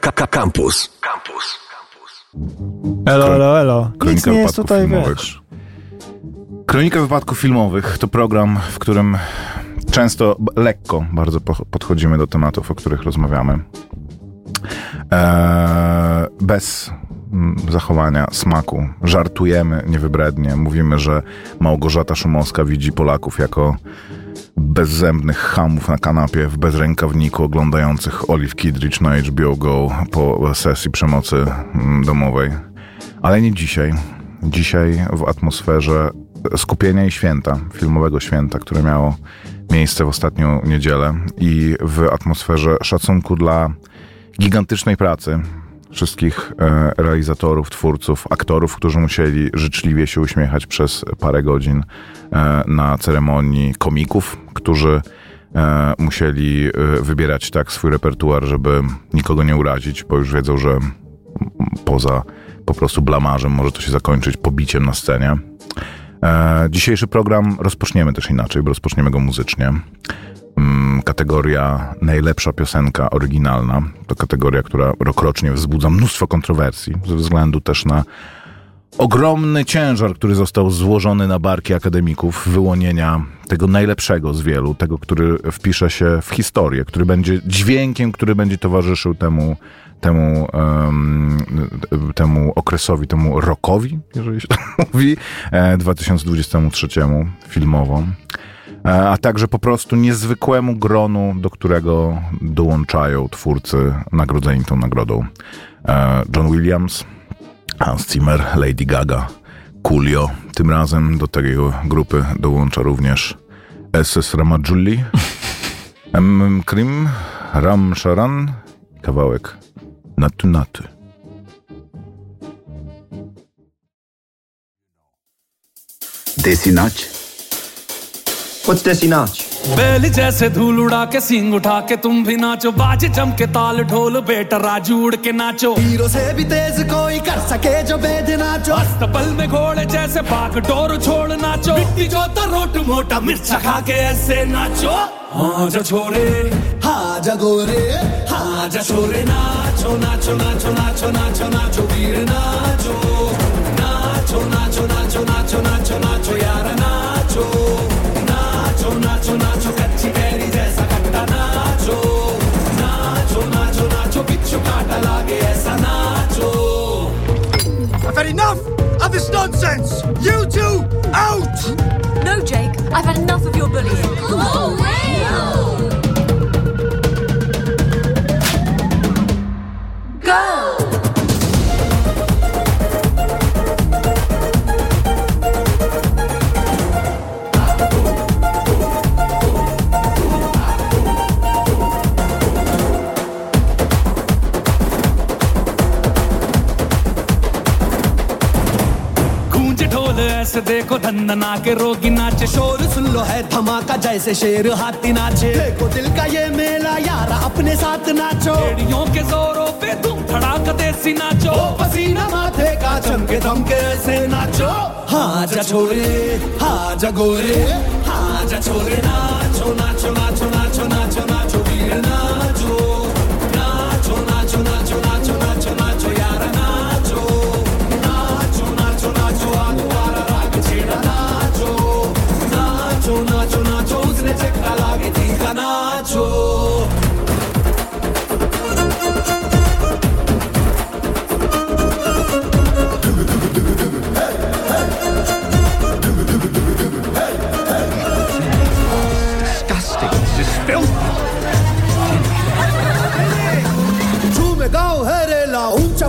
Campus. Campus. Elo, elo, elo. Nic Kronika nie jest wypadków tutaj, filmowych. wiesz. Kronika wypadków filmowych to program, w którym często lekko bardzo po- podchodzimy do tematów, o których rozmawiamy. Eee, bez zachowania smaku. Żartujemy niewybrednie. Mówimy, że Małgorzata Szumowska widzi Polaków jako bezzębnych hamów na kanapie w bezrękawniku oglądających Olive Kidridge na HBO Go po sesji przemocy mm, domowej. Ale nie dzisiaj. Dzisiaj w atmosferze skupienia i święta, filmowego święta, które miało miejsce w ostatnią niedzielę i w atmosferze szacunku dla gigantycznej pracy wszystkich e, realizatorów, twórców, aktorów, którzy musieli życzliwie się uśmiechać przez parę godzin e, na ceremonii komików, którzy e, musieli wybierać tak swój repertuar, żeby nikogo nie urazić, bo już wiedzą, że poza po prostu blamarzem może to się zakończyć pobiciem na scenie. Dzisiejszy program rozpoczniemy też inaczej, bo rozpoczniemy go muzycznie. Mm, kategoria najlepsza piosenka oryginalna. To kategoria, która rokrocznie wzbudza mnóstwo kontrowersji ze względu też na ogromny ciężar, który został złożony na barki akademików wyłonienia tego najlepszego z wielu, tego, który wpisze się w historię, który będzie dźwiękiem, który będzie towarzyszył temu, temu, em, temu okresowi, temu rokowi, jeżeli się tak mówi, e, 2023 filmowo. e, E, a także po prostu niezwykłemu gronu, do którego dołączają twórcy nagrodzeni tą nagrodą. E, John Williams, Hans Zimmer, Lady Gaga, Coolio. Tym razem do tej grupy dołącza również SS Ramajulli, MM Krim, Ram Sharan, kawałek Natu Natu. Desi What's Desi Nach? बैल जैसे धूल उड़ा के सिंग उठा के तुम भी नाचो बाज जम के ताल ढोल बेटा राजू उड़ के नाचो हीरो से भी तेज कोई कर सके जो बेद नाचो अस्तबल में घोड़े जैसे भाग डोर छोड़ नाचो मिट्टी जो तो रोट मोटा मिर्चा खा के ऐसे नाचो हाँ जा छोरे हाँ जगोरे हाँ जा छोरे नाचो नाचो नाचो नाचो नाचो नाचो वीर नाचो नाचो नाचो नाचो नाचो नाचो नाचो यार नाचो नाचो had enough of this nonsense You two out No, Jake, I've had enough of your bullying. Oh, Go! ऐसे देखो धंधना के रोगी नाचे। शोर सुन लो है धमाका जैसे शेर हाथी नाचे। देखो दिल का ये मेला यारा अपने साथ नाचो। एड़ियों के जोरों पे तुम धड़ाक देसी नाचो। ओ पसीना माथे का चमके धमके ऐसे नाचो। हाँ जा छोरे हाँ जा गोरे हाँ जा छोरे नाचो नाचो नाचो नाचो नाचो नाचो वीर नाचो नाचो।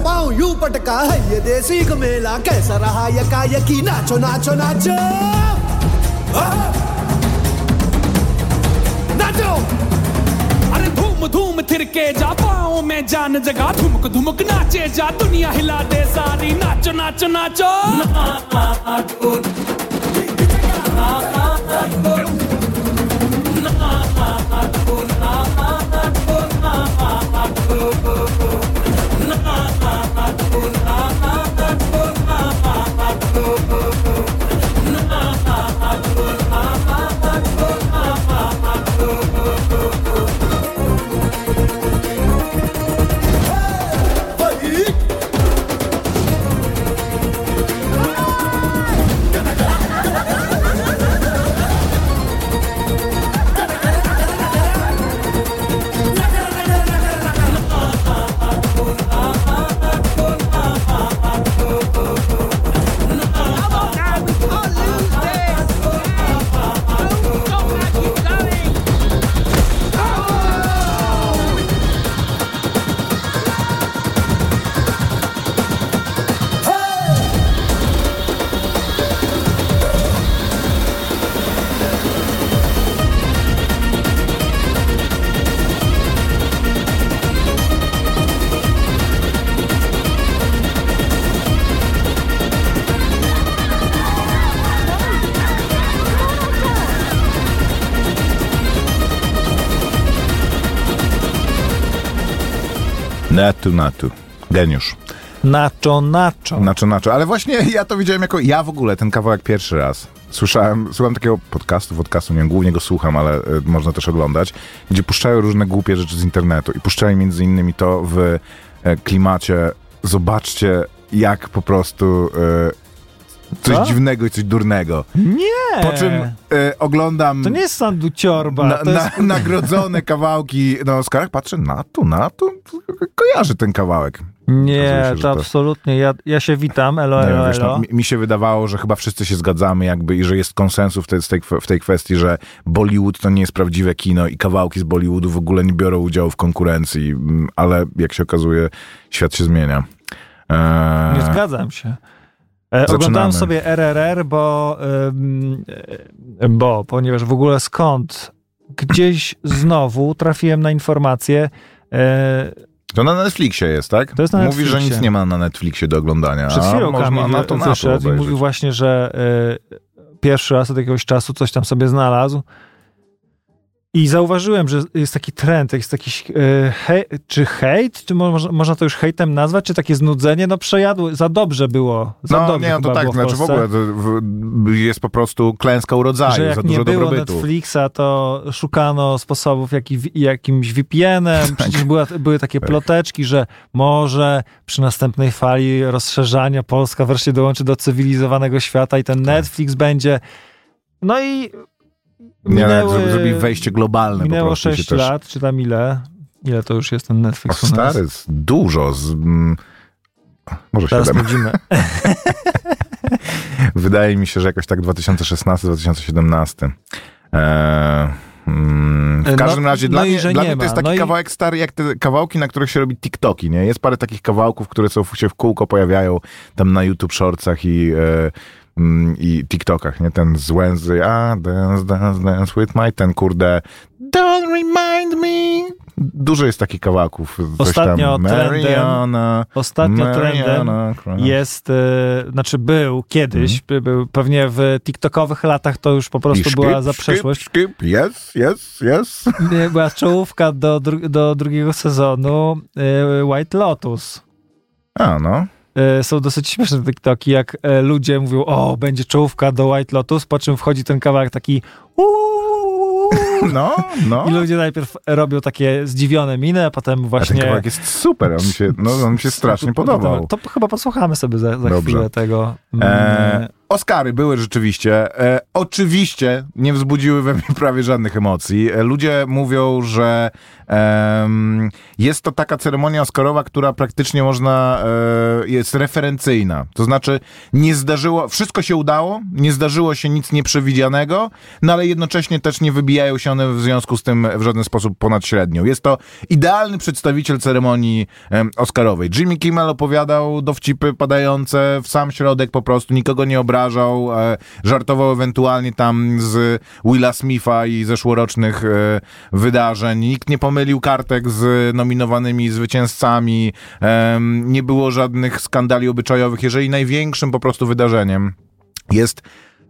पाँव यूँ पटका है ये देसी का मेला कैसा रहा ये का यकी नाचो नाचो नाचो हाँ। नाचो अरे धूम धूम थिरके जा पाओ में जान जगा धुमक धुमक नाचे जा दुनिया हिला दे सारी नाचो नाचो नाचो Natu, natu. Geniusz. Nacho, nacho. Nacho, nacho. Ale właśnie ja to widziałem jako... Ja w ogóle ten kawałek pierwszy raz. Słyszałem, słucham takiego podcastu, podcastu, nie wiem, głównie go słucham, ale y, można też oglądać, gdzie puszczają różne głupie rzeczy z internetu i puszczają między innymi to w e, klimacie zobaczcie, jak po prostu e, coś Co? dziwnego i coś durnego. Nie! Po czym e, oglądam To nie jest Sandu Ciorba, na, to jest... na, nagrodzone kawałki na Oscarach, patrzę na to, na to, kojarzę ten kawałek. Nie, się, to to- absolutnie. Ja, ja się witam, elo, elo, wiesz, no, elo. mi, mi się wydawało, że chyba wszyscy się zgadzamy jakby i że jest konsensus w tej, w, tej, w tej kwestii, że Bollywood to nie jest prawdziwe kino i kawałki z Bollywoodu w ogóle nie biorą udziału w konkurencji, mm, ale jak się okazuje, świat się zmienia. Eee, Nie zgadzam się. E, Zaczynamy. oglądałem sobie RRR, bo, e, bo, ponieważ w ogóle skąd gdzieś znowu trafiłem na informację, e, To na Netflixie jest, tak? To jest na Mówi, że Netflixie. nic nie ma na Netflixie do oglądania. przed chwilą Kamil na to, wyszedł i mówił właśnie, że pierwszy raz od jakiegoś czasu coś tam sobie znalazł. I zauważyłem, że jest taki trend, jest jakiś e, hej, czy hejt, czy mo, można- to już hejtem nazwać, czy takie znudzenie, no przejadło, za dobrze było. Za No dobrze nie, no to tak, w znaczy w ogóle to w, jest po prostu klęska urodzaju, że jak za nie dużo było dobrobytu. Netflixa, to szukano sposobów jaki, jakimś VPN-em. Przecież była, były takie Tak. ploteczki, że może przy następnej fali rozszerzania Polska wreszcie dołączy do cywilizowanego świata i ten Tak. Netflix będzie. No i Nie, minęły, zro- zrobili wejście globalne po minęło prostu. i się 6 też- lat, czy tam ile? Ile to już jest ten O, Netflix nas? stary, dużo. Z, mm, może Teraz 7. sprawdzimy. Wydaje mi się, że jakoś tak 2016-2017. Eee, mm, w No- każdym razie no dla, i mnie, dla nie mnie to jest taki No i- kawałek stary, jak te kawałki, na których się robi TikToki, nie? Jest parę takich kawałków, które są, się w kółko pojawiają tam na YouTube Shortsach i, e, i TikTokach, nie? Ten z Wednesday, a dance, dance, dance with my, ten kurde don't remind me. Dużo jest takich kawałków. Ostatnio tam, trendem- Mariana, Ostatnio trendem Mariana Cross. jest, e, znaczy był kiedyś, by- był, pewnie w TikTokowych latach to już po prostu była za przeszłość. Szkyp, yes, yes, yes. Nie, Była czołówka do, dru- do drugiego sezonu e, White Lotus. A, no. E, Są dosyć śmieszne TikToki, jak e, ludzie mówią, o, będzie czołówka do White Lotus, po czym wchodzi ten kawałek taki No, no. i ludzie najpierw robią takie zdziwione miny, a potem A ten właśnie... kawałek jest super, on mi się, no, on mi się strasznie podobał. To chyba posłuchamy sobie za, za chwilę tego. Mm, E, Oscary były rzeczywiście. E, oczywiście nie wzbudziły we mnie prawie żadnych emocji. E, ludzie mówią, że em, jest to taka ceremonia Oscarowa, która praktycznie można, e, jest referencyjna. To znaczy nie zdarzyło, wszystko się udało, nie zdarzyło się nic nieprzewidzianego, no ale jednocześnie też nie wybijają się one w związku z tym w żaden sposób ponad średnią. Jest to idealny przedstawiciel ceremonii em, Oscarowej. Jimmy Kimmel opowiadał dowcipy padające w sam środek po prostu, nikogo nie obrażał, e, żartował ewentualnie tam z Willa Smitha i zeszłorocznych e, wydarzeń. Nikt nie pomylił kartek z nominowanymi zwycięzcami, nie było żadnych skandali obyczajowych. Jeżeli największym po prostu wydarzeniem jest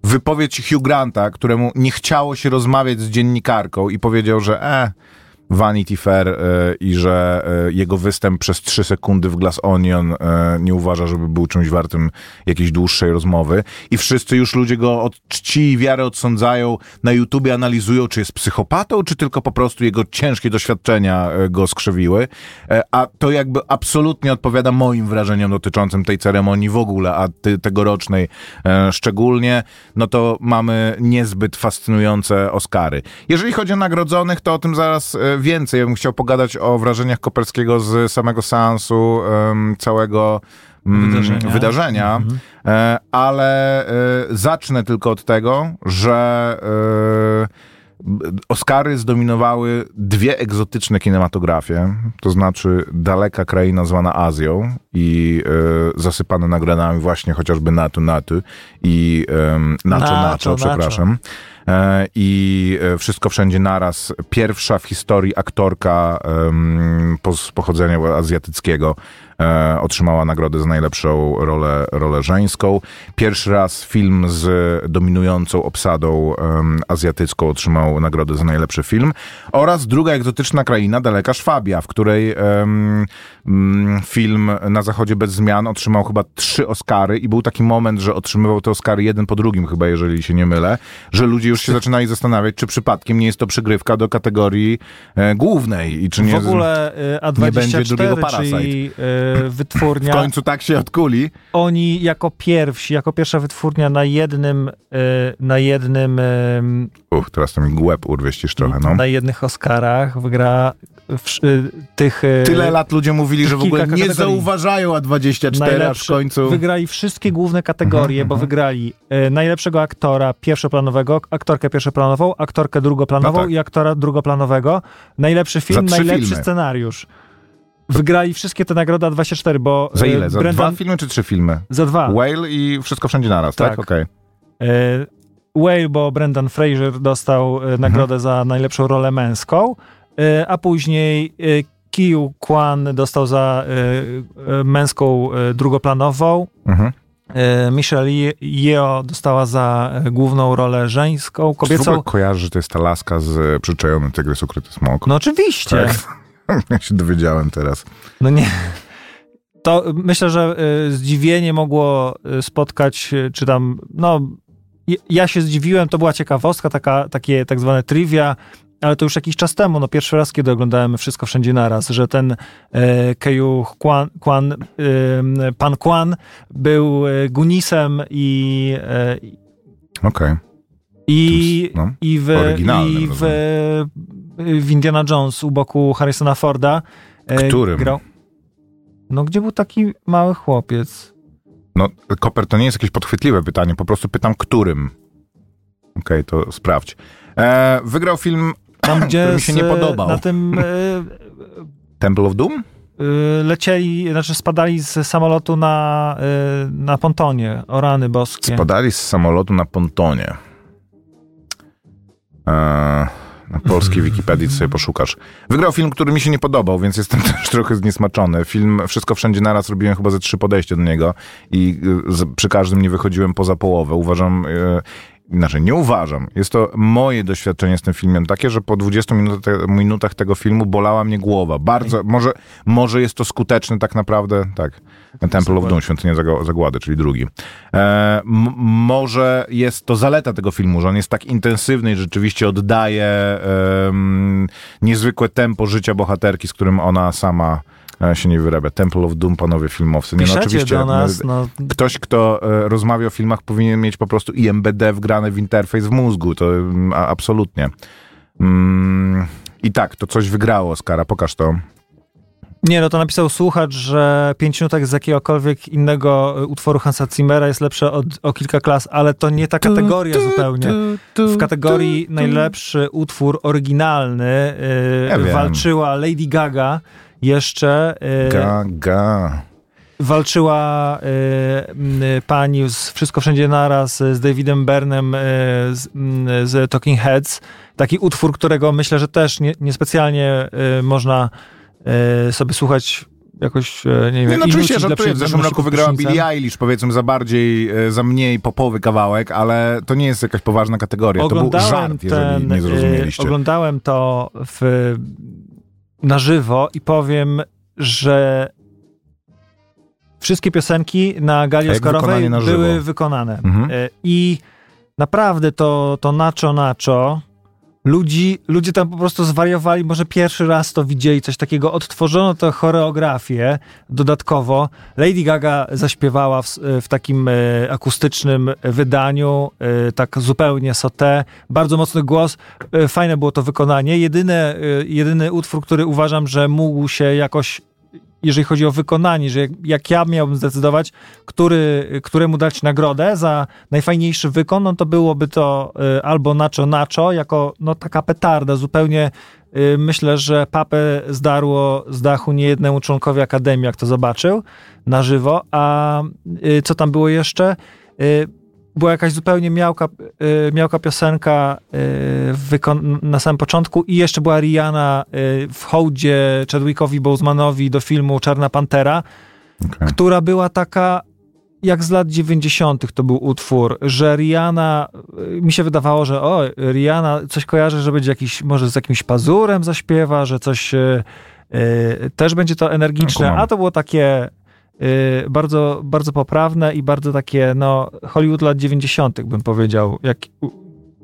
wypowiedź Hugh Granta, któremu nie chciało się rozmawiać z dziennikarką i powiedział, że e, Vanity Fair e, i że e, jego występ przez trzy sekundy w Glass Onion e, nie uważa, żeby był czymś wartym jakiejś dłuższej rozmowy. I wszyscy już ludzie go od czci i wiary odsądzają, na YouTubie analizują, czy jest psychopatą, czy tylko po prostu jego ciężkie doświadczenia go skrzywiły. A to jakby absolutnie odpowiada moim wrażeniom dotyczącym tej ceremonii w ogóle, a ty, tegorocznej szczególnie, no to mamy niezbyt fascynujące Oscary. Jeżeli chodzi o nagrodzonych, to o tym zaraz więcej. Ja bym chciał pogadać o wrażeniach Koperskiego z samego seansu, całego mm, Wydarzenia. wydarzenia. E, ale e, zacznę tylko od tego, że e, Oscary zdominowały dwie egzotyczne kinematografie, to znaczy daleka kraina zwana Azją i e, zasypane nagrodami właśnie chociażby Natu Natu i um, Nacho Nacho, Nacho, Nacho. E, I e, Wszystko Wszędzie Naraz. Pierwsza w historii aktorka z pochodzenia azjatyckiego e, otrzymała nagrodę za najlepszą rolę, rolę żeńską. Pierwszy raz film z dominującą obsadą em, azjatycką otrzymał nagrodę za najlepszy film. Oraz druga egzotyczna kraina, Daleka Szwabia, w której mm, film Na Zachodzie bez zmian otrzymał chyba trzy Oscary i był taki moment, że otrzymywał te Oscary jeden po drugim chyba, jeżeli się nie mylę, że ludzie już się zaczynali zastanawiać, czy przypadkiem nie jest to przygrywka do kategorii e, głównej i czy nie... w ogóle y, nie będzie drugiego A24, Parasite. czyli w wytwórnia, końcu tak się odkuli. oni jako pierwsi, jako pierwsza wytwórnia na jednym, y, na jednym, y, Uch, teraz to mi łeb urwieścisz trochę, no. na jednych Oscarach wygra w, tych... Tyle lat ludzie mówili, że w ogóle nie kategorii. zauważają A24, aż w najlepszy- końcu... Wygrali wszystkie główne kategorie, Mhm, bo mhm. wygrali e, najlepszego aktora pierwszoplanowego, aktorkę pierwszoplanową, aktorkę drugoplanową No tak. i aktora drugoplanowego. Najlepszy film, najlepszy filmy. scenariusz. Wygrali wszystkie te nagrody A24, bo... Za e, ile? Za Brendan- dwa filmy czy trzy filmy? Za dwa. Whale i Wszystko Wszędzie Naraz, tak? Tak. Okej. E, Whale, bo Brendan Fraser dostał Mhm. e, nagrodę za najlepszą rolę męską, e, a później e, Kiyu Kwan dostał za męską drugoplanową, Mhm. Michelle Ye- Yeoh dostała za główną rolę żeńską, Czy kobiecą. ogóle kojarzy, że to jest ta laska z przyczajonym tygrys ukryty smok? No oczywiście. Tak. Ja się dowiedziałem teraz. No nie. To myślę, że e, zdziwienie mogło e, spotkać, e, czy tam, no, ja się zdziwiłem, to była ciekawostka, taka, takie tak zwane trivia, ale to już jakiś czas temu, no pierwszy raz, kiedy oglądałem Wszystko Wszędzie Naraz, że ten e, Keju Kwan, Kwan, e, pan Kwan był Gunisem i, e, Okej. I, No, i, w, i w, w Indiana Jones u boku Harrisona Forda. e, Którym? Grał. No, gdzie był taki mały chłopiec? No, Koper, to nie jest jakieś podchwytliwe pytanie, po prostu pytam, którym. Okej, to sprawdź. E, wygrał film, Tam, gdzie który mi się z- nie podobał. Na tym e, Temple of Doom? e, lecieli, znaczy spadali z samolotu na, na pontonie. O rany boskie. Spadali z samolotu na pontonie. E, na polskiej Wikipedii sobie poszukasz. Wygrał film, który mi się nie podobał, więc jestem też trochę zniesmaczony. Film Wszystko Wszędzie Naraz robiłem chyba ze trzy podejścia do niego i y, przy każdym nie wychodziłem poza połowę. Uważam, y, inaczej, nie uważam. Jest to moje doświadczenie z tym filmem takie, że po 20 minutach, minutach tego filmu bolała mnie głowa. Bardzo, może, może jest to skuteczne tak naprawdę, tak. Temple of Doom, Świątynia Zag- Zagłady, czyli drugi. E, może jest to zaleta tego filmu, że on jest tak intensywny i rzeczywiście oddaje em, niezwykłe tempo życia bohaterki, z którym ona sama e, się nie wyrabia. Temple of Doom, panowie filmowcy. Nie, no, oczywiście, do nas, e, no, Ktoś, kto e, rozmawia o filmach, powinien mieć po prostu IMBD wgrane w interfejs w mózgu. To mm, a, absolutnie. Mm, I tak, to coś wygrało Oscara. Pokaż to. Nie, no to napisał słuchacz, że 5 minutek z jakiegokolwiek innego y, utworu Hansa Zimmera jest lepsze od, o kilka klas, ale to nie ta kategoria zupełnie. W kategorii najlepszy utwór oryginalny y, Ja walczyła Lady Gaga jeszcze. y, Gaga. walczyła y, pani z Wszystko Wszędzie Naraz y, z Davidem Bernem z, z Talking Heads. Taki utwór, którego myślę, że też nie, niespecjalnie można sobie słuchać jakoś, nie wiem, Nie, no oczywiście, że w zeszłym roku wygrała. Billie Eilish, powiedzmy za bardziej, za mniej popowy kawałek, ale to nie jest jakaś poważna kategoria. To był Oglądałem żart, jeżeli ten, nie y, zrozumieliście. oglądałem to w, na żywo i powiem, że wszystkie piosenki na gali Oscarowej były wykonane. Mhm. Y, I naprawdę to, to Nacho Nacho, ludzi, ludzie tam po prostu zwariowali, może pierwszy raz to widzieli, coś takiego, odtworzono tę choreografię dodatkowo. Lady Gaga zaśpiewała w, w takim e, akustycznym wydaniu, e, tak zupełnie sauté, bardzo mocny głos, e, fajne było to wykonanie. Jedyne, e, jedyny utwór, który uważam, że mógł się jakoś jeżeli chodzi o wykonanie, że jak, jak ja miałbym zdecydować, który, któremu dać nagrodę za najfajniejszy wykon, no to byłoby to y, albo Nacho Nacho, jako no, taka petarda, zupełnie y, myślę, że papę zdarło z dachu niejednemu członkowi Akademii, jak to zobaczył na żywo. A y, co tam było jeszcze? Była jakaś zupełnie miałka, y, miałka piosenka y, na samym początku i jeszcze była Rihanna y, w hołdzie Chadwickowi Bosemanowi do filmu Czarna Pantera, Okej. która była taka jak z lat 90. to był utwór, że Rihanna, mi się wydawało, że o, Rihanna coś kojarzy, że będzie jakiś, może z jakimś pazurem zaśpiewa, że coś też będzie to energiczne, Kumam. a to było takie bardzo, bardzo poprawne i bardzo takie, no, Hollywood lat 90. bym powiedział, jak,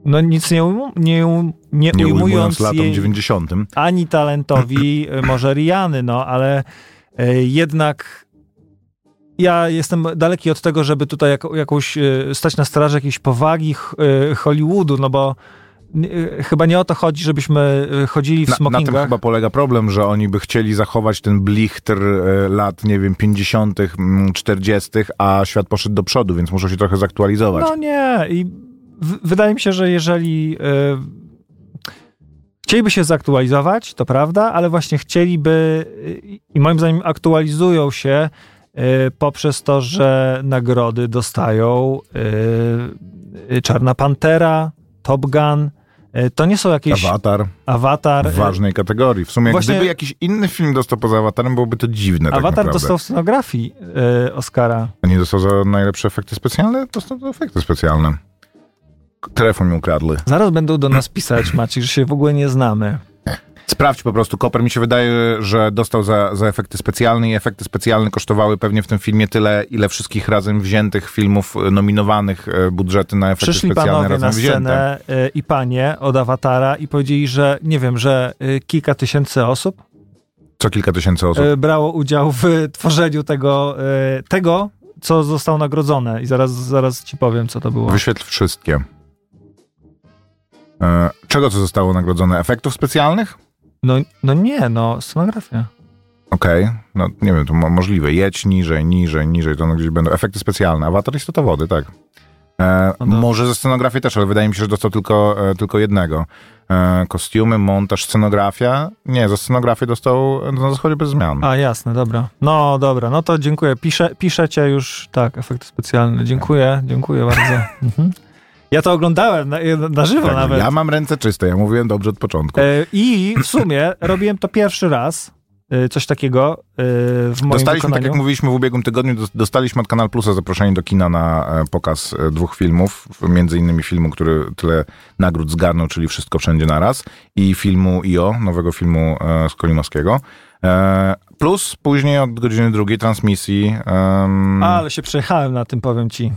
no nic nie, ujmu, nie, um- nie, Nie ujmując ujmując latom jej 90. ani talentowi y, może Riany, no ale y, jednak ja jestem daleki od tego, żeby tutaj jako, jakąś y, stać na straży jakiejś powagi y, Hollywoodu, no bo y, chyba nie o to chodzi, żebyśmy y, chodzili w Na, na tym smokingach. chyba polega problem, że oni by chcieli zachować ten blichtr e, lat, nie wiem, 50., mm, 40., a świat poszedł do przodu, więc muszą się trochę zaktualizować. No nie. I w, wydaje mi się, że jeżeli y, chcieliby się zaktualizować, to prawda, ale właśnie chcieliby y, i moim zdaniem aktualizują się y, poprzez to, że nagrody dostają y, y, Czarna Pantera, Top Gun. Y, to nie są jakieś Awatar awatar. w y, ważnej kategorii. W sumie, Właśnie- gdyby jakiś inny film dostał poza Awatarem, byłoby to dziwne tak Awatar naprawdę. dostał w scenografii y, Oscara. A nie dostał za najlepsze efekty specjalne? Dostał za efekty specjalne. Telefon mi ukradli. Zaraz będą do nas pisać, Maciej, że się w ogóle nie znamy. Sprawdź po prostu. Koper mi się wydaje, że dostał za, za efekty specjalne i efekty specjalne kosztowały pewnie w tym filmie tyle, ile wszystkich razem wziętych filmów e, nominowanych e, budżety na efekty Przyszli specjalne panowie razem na wzięte. scenę y, i panie od awatara i powiedzieli, że nie wiem, że y, kilka tysięcy osób Co kilka tysięcy osób. brało udział w tworzeniu tego, tego, co zostało nagrodzone. I zaraz, zaraz ci powiem, co to było. Wyświetl wszystkie. E, czego co zostało nagrodzone? Efektów specjalnych? No, no nie, no, scenografia. Okej, no nie wiem, to mo- możliwe. Jedź niżej, niżej, niżej, to no gdzieś będą efekty specjalne. Awatar istota wody, tak. E, No może ze scenografii też, ale wydaje mi się, że dostał tylko, e, tylko jednego. E, kostiumy, montaż, scenografia. Nie, za scenografię dostał na zasadzie bez zmian. A, jasne, dobra. No, dobra, no to dziękuję. Piszę, piszecie już, tak, efekty specjalne. Dziękuję, dziękuję bardzo. Mhm. Ja to oglądałem na, na żywo Tak, nawet. ja mam ręce czyste, ja mówiłem dobrze od początku. E, I w sumie robiłem to pierwszy raz, e, coś takiego e, w moim Dostaliśmy, tak wykonaniu. jak mówiliśmy w ubiegłym tygodniu, dos- dostaliśmy od Kanal Plusa zaproszenie do kina na pokaz dwóch filmów, między innymi filmu, który tyle nagród zgarnął, czyli Wszystko Wszędzie Naraz i filmu IO, nowego filmu z Kolimowskiego. Plus później od godziny drugiej transmisji. em, Ale się przejechałem na tym, powiem ci.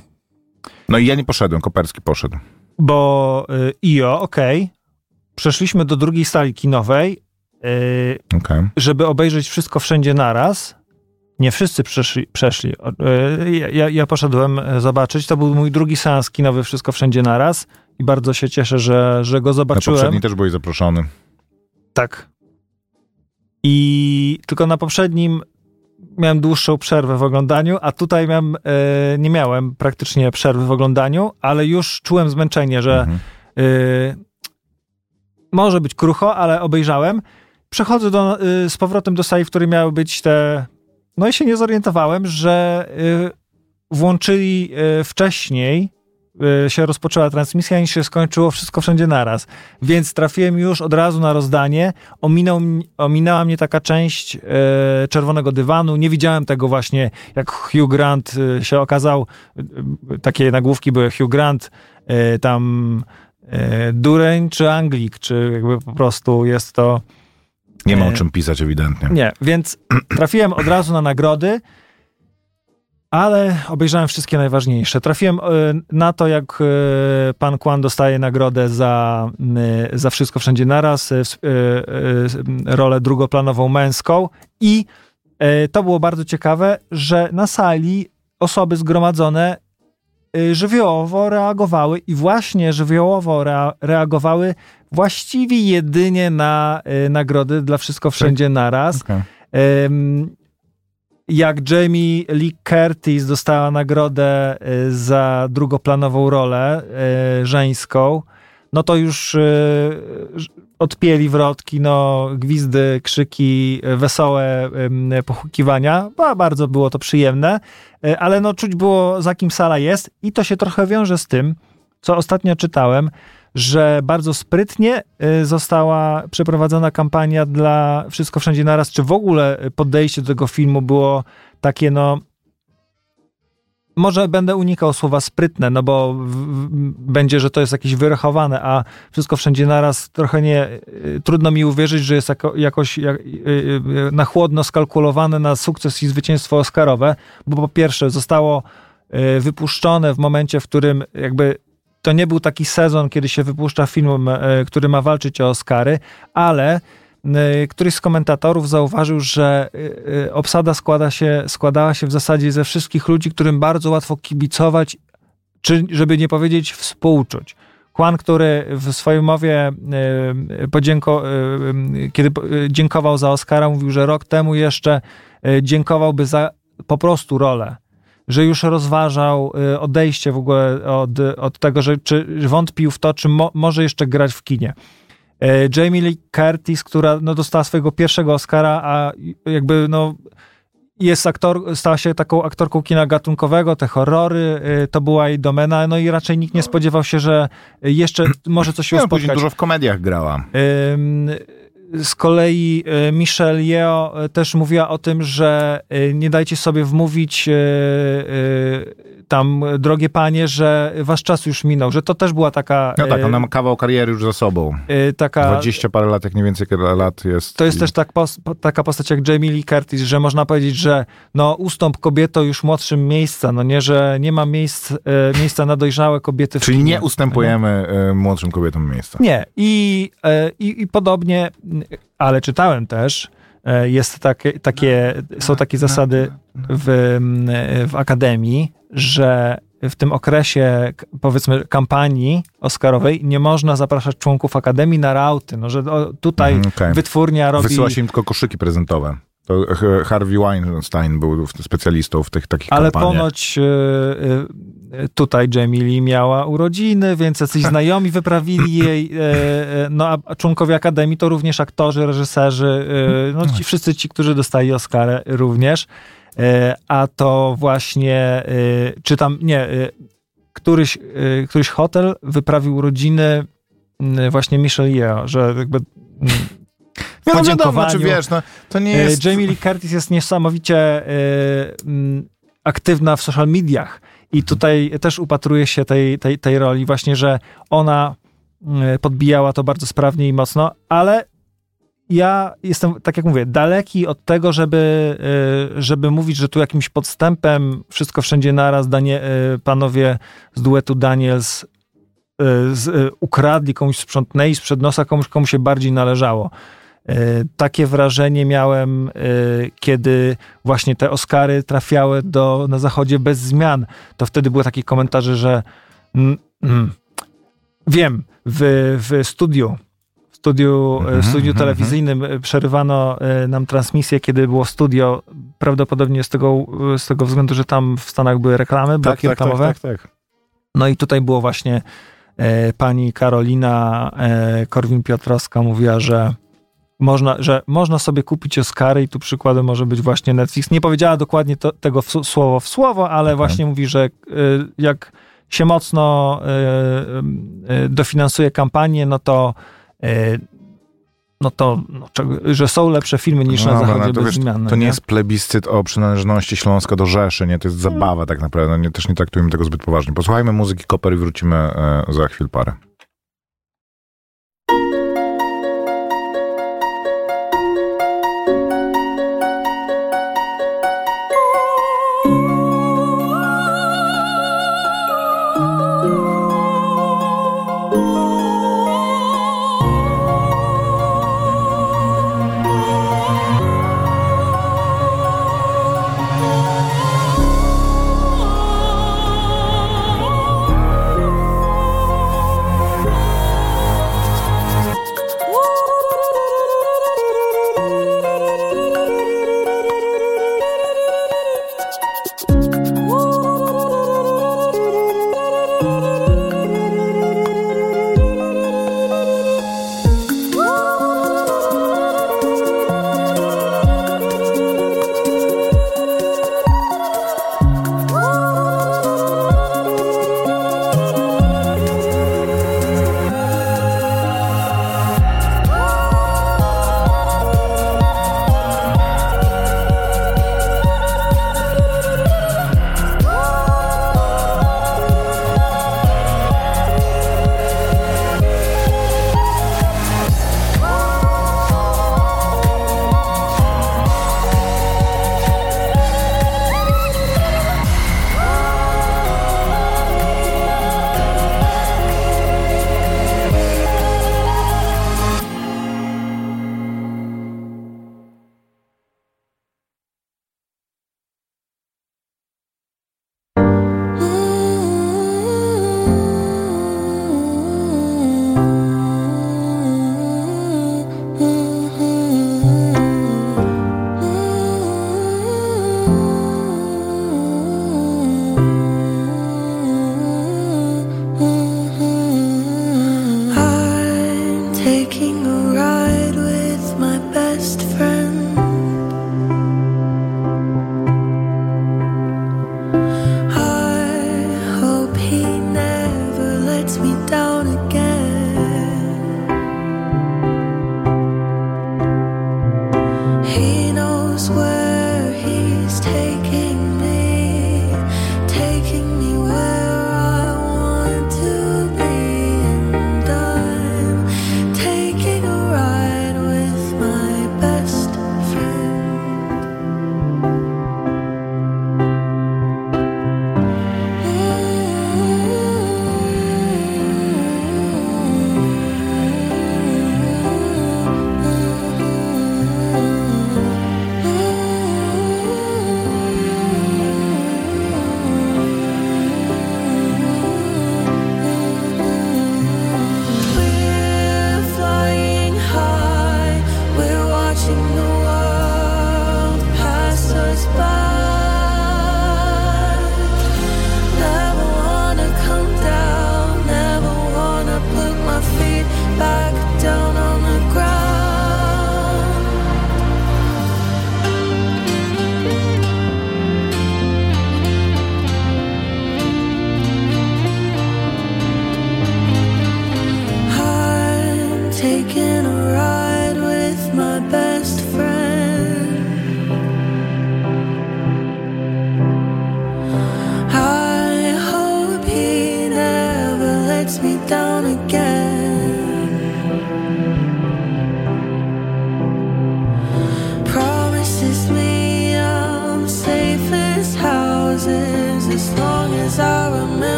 No i ja nie poszedłem, Koperski poszedł. Bo y, IO, okej, przeszliśmy do drugiej sali kinowej, y, Okej. żeby obejrzeć wszystko wszędzie naraz. Nie wszyscy przeszli. przeszli. Y, ja, ja poszedłem e, zobaczyć. To był mój drugi seans kinowy Wszystko Wszędzie Naraz i bardzo się cieszę, że, że go Na zobaczyłem. poprzedni też byłeś zaproszony. Tak. I tylko na poprzednim miałem dłuższą przerwę w oglądaniu, a tutaj miałem, e, nie miałem praktycznie przerwy w oglądaniu, ale już czułem zmęczenie, że Mhm. e, może być krucho, ale obejrzałem. Przechodzę do, e, z powrotem do sali, w której miały być te. No i się nie zorientowałem, że włączyli wcześniej. E, Się rozpoczęła transmisja i się skończyło wszystko wszędzie naraz. Więc trafiłem już od razu na rozdanie. Ominął, ominęła mnie taka część e, czerwonego dywanu. Nie widziałem tego właśnie, jak Hugh Grant e, się okazał. E, takie nagłówki były Hugh Grant, e, tam e, Dureń czy Anglik, czy jakby po prostu jest to. Nie ma o E, czym pisać ewidentnie. Nie, więc trafiłem od razu na nagrody, ale obejrzałem wszystkie najważniejsze. Trafiłem e, na to, jak e, pan Kwan dostaje nagrodę za, e, za wszystko wszędzie naraz, rolę drugoplanową męską i to było bardzo ciekawe, że na sali osoby zgromadzone żywiołowo reagowały i właśnie żywiołowo rea- reagowały właściwie jedynie na nagrody dla Wszystko Wszędzie Naraz. Okej. Em, jak Jamie Lee Curtis dostała nagrodę e, za drugoplanową rolę e, żeńską, no to już e, odpieli wrotki, no, gwizdy, krzyki, wesołe pochukiwania. Ba- Bardzo było to przyjemne, ale no czuć było za kim sala jest i to się trochę wiąże z tym, co ostatnio czytałem, że bardzo sprytnie y, została przeprowadzona kampania dla Wszystko Wszędzie Naraz, czy w ogóle podejście do tego filmu było takie, no może będę unikał słowa sprytne, no bo w, w, będzie, że to jest jakieś wyrachowane, a Wszystko Wszędzie Naraz trochę nie, y, trudno mi uwierzyć, że jest jako, jakoś jak, y, y, na chłodno skalkulowane na sukces i zwycięstwo Oscarowe, bo po pierwsze zostało y, wypuszczone w momencie, w którym jakby to nie był taki sezon, kiedy się wypuszcza film, e, który ma walczyć o Oscary, ale e, któryś z komentatorów zauważył, że e, obsada składa się, składała się w zasadzie ze wszystkich ludzi, którym bardzo łatwo kibicować, czy żeby nie powiedzieć współczuć. Kwan, który w swojej mowie kiedy dziękował za Oscara, mówił, że rok temu jeszcze dziękowałby za po prostu rolę że już rozważał y, odejście w ogóle od, od tego, że czy wątpił w to, czy mo, może jeszcze grać w kinie. E, Jamie Lee Curtis, która no, dostała swojego pierwszego Oscara, a jakby no, jest aktor, stała się taką aktorką kina gatunkowego, te horrory, y, to była jej domena, no i raczej nikt nie spodziewał się, że jeszcze może coś się No, później spotkać. dużo w komediach grała. Ym, Z kolei y, Michelle Yeoh y, też mówiła o tym, że y, nie dajcie sobie wmówić tam, drogie panie, że wasz czas już minął, że to też była taka... No tak, ona ma kawał kariery już za sobą. taka 20 parę lat, jak nie więcej lat jest. to jest i- też tak, pos, po- taka postać jak Jamie Lee Curtis, że można powiedzieć, że no ustąp kobieto już młodszym miejsca, no nie, że nie ma miejsc, miejsca na dojrzałe kobiety w Czyli nie ustępujemy e, młodszym kobietom miejsca. Nie. I, e, i, i podobnie, ale czytałem też, e, jest takie, takie, są takie zasady w, m, w Akademii, że w tym okresie, powiedzmy, kampanii Oscarowej nie można zapraszać członków Akademii na rauty. No, że tutaj Mhm, okej. wytwórnia robi... Wysyła się im tylko koszyki prezentowe. To Harvey Weinstein był specjalistą w tych takich Ale kampaniach. ponoć e, tutaj Jamie Lee miała urodziny, więc jacyś znajomi wyprawili jej, e, no a- członkowie Akademii to również aktorzy, reżyserzy, e, no ci, wszyscy ci, którzy dostali Oscarę również. A to właśnie, czy tam, nie, któryś, któryś hotel wyprawił urodziny właśnie Michelle Yeoh, że jakby Nie, no wiadomo, czy wiesz, no, to nie E, jest... Jamie Lee Curtis jest niesamowicie mm, aktywna w social mediach i tutaj też upatruje się tej, tej, tej roli właśnie, że ona mm, podbijała to bardzo sprawnie i mocno, ale ja jestem, tak jak mówię, daleki od tego, żeby, żeby mówić, że tu jakimś podstępem wszystko wszędzie naraz Danie, panowie z duetu Daniels z, ukradli, komuś sprzątnęli sprzed nosa, komuś, komu się bardziej należało. E, Takie wrażenie miałem, e, kiedy właśnie te Oscary trafiały do, na zachodzie bez zmian. To wtedy były takie komentarze, że mm, mm, wiem, w, w studiu, w studiu, e, w studiu mhm, telewizyjnym przerywano nam transmisję, kiedy było studio, prawdopodobnie z tego, z tego względu, że tam w Stanach były reklamy, bloki tak, tak, reklamowe. tak, tak, tak. No i tutaj było właśnie e, pani Karolina e, Korwin-Piotrowska mówiła, że można, że można sobie kupić Oscary i tu przykładem może być właśnie Netflix. Nie powiedziała dokładnie to, tego w, słowo w słowo, ale właśnie mówi, że e, jak się mocno e, e, dofinansuje kampanię, no to e, no to, no, że są lepsze filmy niż na Dobra, zachodzie no to wiesz, zmian. no To nie jest plebiscyt o przynależności Śląska do Rzeszy, nie? To jest zabawa tak naprawdę. No, nie, też nie traktujmy tego zbyt poważnie. Posłuchajmy muzyki Koper i wrócimy e, za chwil parę.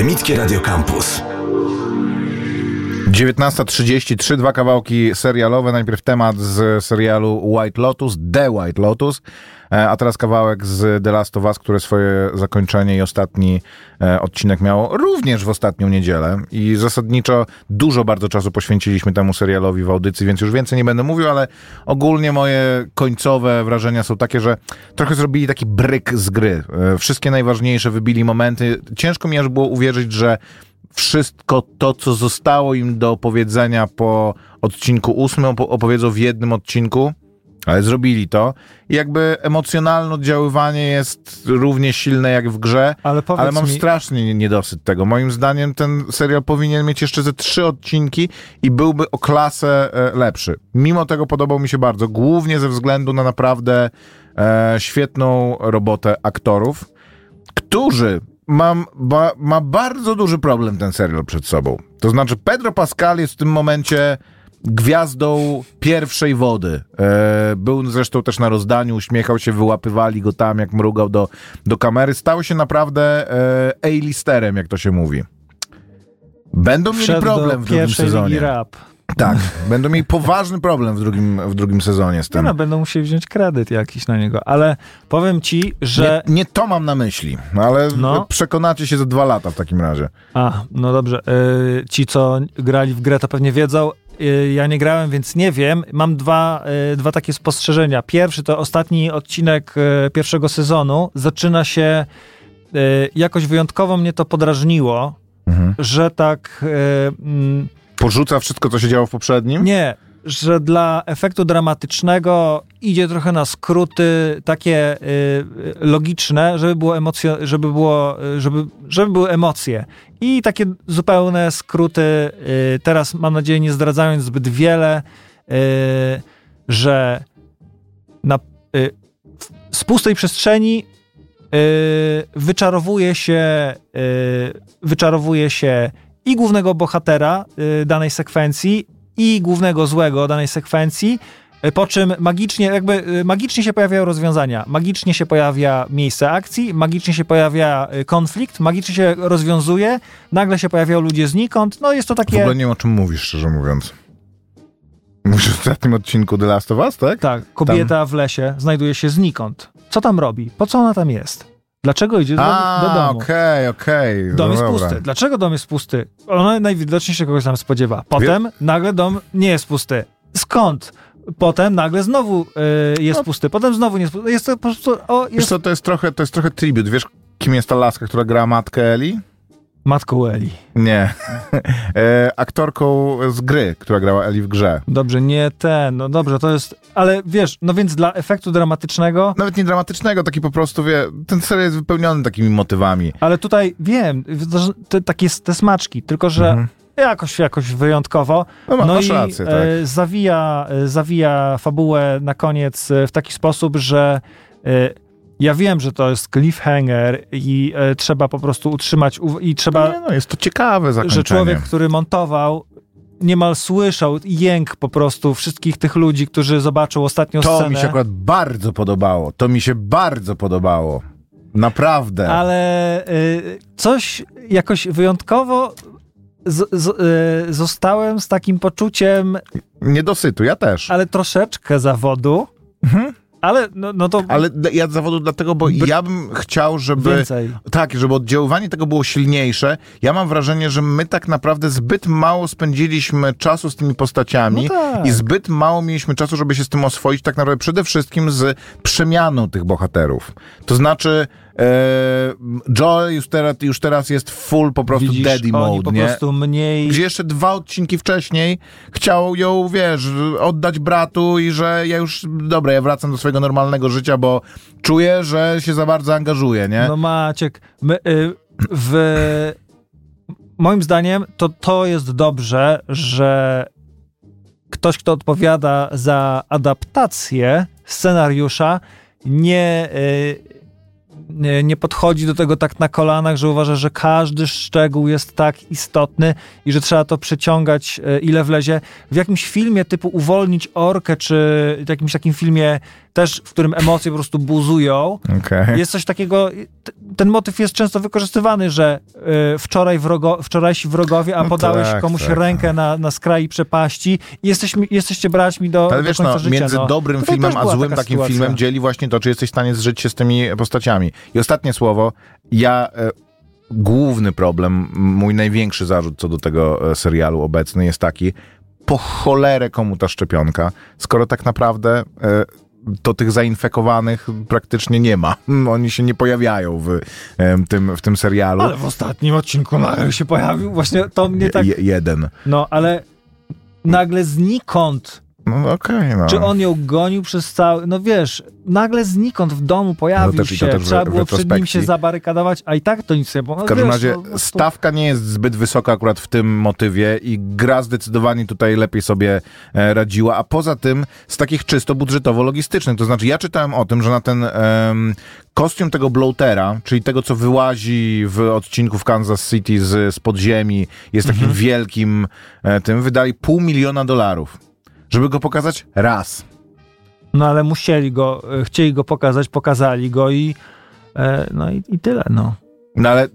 Akademickie Radio Campus. 19.33, dwa kawałki serialowe. Najpierw temat z serialu White Lotus, The White Lotus, e, a teraz kawałek z The Last of Us, które swoje zakończenie i ostatni e, odcinek miało również w ostatnią niedzielę. I zasadniczo dużo bardzo czasu poświęciliśmy temu serialowi w audycji, więc już więcej nie będę mówił, ale ogólnie moje końcowe wrażenia są takie, że trochę zrobili taki bryk z gry. E, Wszystkie najważniejsze wybili momenty. Ciężko mi aż było uwierzyć, że wszystko to, co zostało im do opowiedzenia po odcinku ósmym, opo- opowiedzą w jednym odcinku, ale zrobili to. I jakby emocjonalne oddziaływanie jest równie silne jak w grze, Ale ale mam mi- strasznie nie- niedosyt tego. Moim zdaniem ten serial powinien mieć jeszcze ze trzy odcinki i byłby o klasę e, lepszy. Mimo tego podobał mi się bardzo, głównie ze względu na naprawdę e, świetną robotę aktorów, którzy mam, ba, ma bardzo duży problem ten serial przed sobą. To znaczy Pedro Pascal jest w tym momencie gwiazdą pierwszej wody. E, był zresztą też na rozdaniu, uśmiechał się, wyłapywali go tam, jak mrugał do, do kamery. Stał się naprawdę e, A-listerem, jak to się mówi. Będą mieli Wszedł problem do w drugim sezonie. rap. Tak, będą mieli poważny problem w drugim, w drugim sezonie z No, tym. no, będą musieli wziąć kredyt jakiś na niego, ale powiem ci, że... Nie, nie to mam na myśli, no ale No. przekonacie się za dwa lata w takim razie. A, no dobrze. Y, ci, co grali w grę, to pewnie wiedzą. Y, ja nie grałem, więc nie wiem. Mam dwa, y, dwa takie spostrzeżenia. Pierwszy to ostatni odcinek pierwszego sezonu. Zaczyna się jakoś wyjątkowo mnie to podrażniło, Mhm. że tak. mm, Porzuca wszystko, co się działo w poprzednim? nie, że dla efektu dramatycznego idzie trochę na skróty takie y, y, logiczne, żeby było emocjo, żeby było, y, żeby, żeby były emocje. I takie zupełne skróty, y, teraz mam nadzieję nie zdradzając zbyt wiele, y, że na, y, z pustej przestrzeni wyczarowuje się wyczarowuje się i głównego bohatera y, danej sekwencji, i głównego złego danej sekwencji, y, po czym magicznie, jakby y, magicznie się pojawiają rozwiązania, magicznie się pojawia miejsce akcji, magicznie się pojawia konflikt, magicznie się rozwiązuje, nagle się pojawiają ludzie znikąd, no jest to W takie... ogóle nie wiem, o czym mówisz, szczerze mówiąc. Mówisz o ostatnim odcinku The Last of Us, tak? Tak, kobieta w lesie znajduje się znikąd. Co tam robi? Po co ona tam jest? Dlaczego idzie do, A, do domu? okej, okej. Dom no jest dobra. pusty. Dlaczego dom jest pusty? Ona najwidoczniej się kogoś tam spodziewa. Potem nagle dom nie jest pusty. Skąd? Potem nagle znowu y, jest No. pusty. Potem znowu nie jest pusty. Jest to po prostu... O, Wiesz jest co, to jest trochę, to jest trochę tribut. Wiesz, kim jest ta laska, która gra matkę Eli? Matką Eli. Nie. e, aktorką z gry, która grała Eli w grze. Dobrze, nie ten. No dobrze, to jest... Ale wiesz, no więc dla efektu dramatycznego... Nawet nie dramatycznego, taki po prostu, wie, ten serial jest wypełniony takimi motywami. Ale tutaj wiem, te, takie te smaczki, tylko że Mhm. jakoś, jakoś wyjątkowo. No, no masz i rację, tak. e, zawija, e, zawija fabułę na koniec e, w taki sposób, że e, ja wiem, że to jest cliffhanger i e, trzeba po prostu utrzymać i trzeba, Nie, no, jest to ciekawe zakończenie. że człowiek, który montował niemal słyszał jęk po prostu wszystkich tych ludzi, którzy zobaczą ostatnią To scenę. mi się akurat bardzo podobało. To mi się bardzo podobało. Naprawdę. ale y, coś jakoś wyjątkowo z, z, y, zostałem z takim poczuciem, Niedosytu, ja też. ale troszeczkę zawodu, Mhm. Ale no, no to Ale ja z zawodu dlatego, bo ja bym chciał, żeby... Więcej. Tak, żeby oddziaływanie tego było silniejsze. Ja mam wrażenie, że my tak naprawdę zbyt mało spędziliśmy czasu z tymi postaciami No tak. i zbyt mało mieliśmy czasu, żeby się z tym oswoić, tak naprawdę przede wszystkim z przemianą tych bohaterów. To znaczy, Joel już teraz, już teraz jest full po prostu widzisz, daddy oni mode, po nie? prostu mniej... Gdzie jeszcze dwa odcinki wcześniej chciał ją, wiesz, oddać bratu i że ja już, dobra, ja wracam do swojego normalnego życia, bo czuję, że się za bardzo angażuję, nie? No Maciek, my, y, w, moim zdaniem to to jest dobrze, że ktoś, kto odpowiada za adaptację scenariusza, nie, y, nie, nie podchodzi do tego tak na kolanach, że uważa, że każdy szczegół jest tak istotny i że trzeba to przeciągać, y, ile wlezie. W jakimś filmie typu Uwolnić Orkę, czy w jakimś takim filmie też, w którym emocje po prostu buzują, Okej. jest coś takiego, ten motyw jest często wykorzystywany, że y, wczoraj wrogo, wczorajsi wrogowie, a No podałeś tak, komuś tak. rękę na, na skraj przepaści i jesteśmy, jesteście braćmi do, Ale do wiesz, końca no, życia. między no. dobrym Tutaj filmem a złym takim sytuacja. filmem dzieli właśnie to, czy jesteś w stanie zżyć się z tymi postaciami. I ostatnie słowo, ja... E, główny problem, mój największy zarzut co do tego e, serialu obecny jest taki, po cholerę komu ta szczepionka, skoro tak naprawdę e, to tych zainfekowanych praktycznie nie ma. Oni się nie pojawiają w, tym, w tym serialu. Ale w ostatnim odcinku nagle się pojawił, właśnie to mnie tak, Je, jeden. no ale nagle znikąd, No okej, no. czy on ją gonił przez cały, no wiesz, nagle znikąd w domu pojawił No też- się, trzeba było przed nim się zabarykadować, a i tak to nic nie było. No, W każdym wiesz, razie no, prostu- stawka nie jest zbyt wysoka akurat w tym motywie i gra zdecydowanie tutaj lepiej sobie e, radziła, a poza tym z takich czysto budżetowo-logistycznych, to znaczy ja czytałem o tym, że na ten kostium tego bloatera, czyli tego, co wyłazi w odcinku w Kansas City z, z podziemi, jest takim Mhm. wielkim e, tym, wydali pół miliona dolarów, żeby go pokazać raz. No ale musieli go, e, chcieli go pokazać, pokazali go i e, no i, i tyle, no. No ale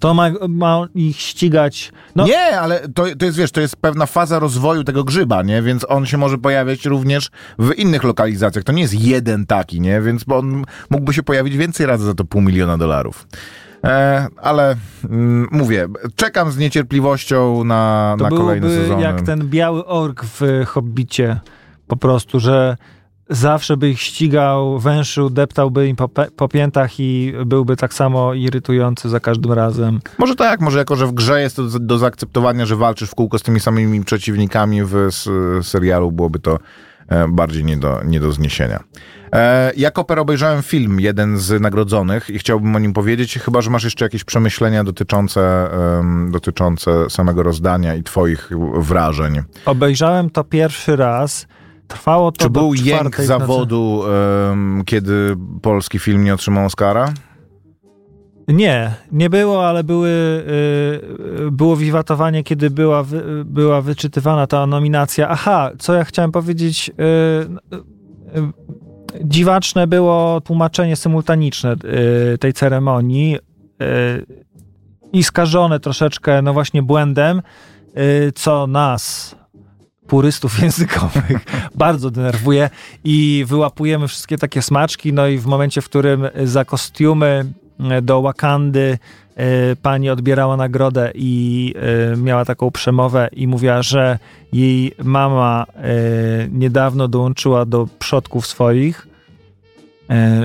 To ma, ma ich ścigać. No, Nie, ale to, to jest, wiesz, to jest pewna faza rozwoju tego grzyba, nie? Więc on się może pojawiać również w innych lokalizacjach. To nie jest jeden taki, nie? Więc on mógłby się pojawić więcej razy za to pół miliona dolarów. E, ale mm, mówię, czekam z niecierpliwością na, to na kolejne byłby sezony. jak ten biały ork w Hobbicie. Po prostu, że zawsze by ich ścigał, węszył, deptałby im po, po piętach i byłby tak samo irytujący za każdym razem. Może tak, może jako, że w grze jest to do, do zaakceptowania, że walczysz w kółko z tymi samymi przeciwnikami w serialu, byłoby to e, bardziej nie do, nie do zniesienia. E, ja Koper obejrzałem film, jeden z nagrodzonych i chciałbym o nim powiedzieć, chyba, że masz jeszcze jakieś przemyślenia dotyczące, em, dotyczące samego rozdania i twoich wrażeń. Obejrzałem to pierwszy raz. Trwało to Czy był jęk zawodu, em, kiedy polski film nie otrzymał Oscara? Nie, nie było, ale były, y, y, było wiwatowanie, kiedy była, była wyczytywana ta nominacja. Aha, co ja chciałem powiedzieć. y, dziwaczne było tłumaczenie symultaniczne tej ceremonii i skażone troszeczkę, no właśnie, błędem, co nas, purystów językowych, bardzo denerwuje i wyłapujemy wszystkie takie smaczki, no i w momencie, w którym za kostiumy do Wakandy e, pani odbierała nagrodę i e, miała taką przemowę i mówiła, że jej mama e, niedawno dołączyła do przodków swoich,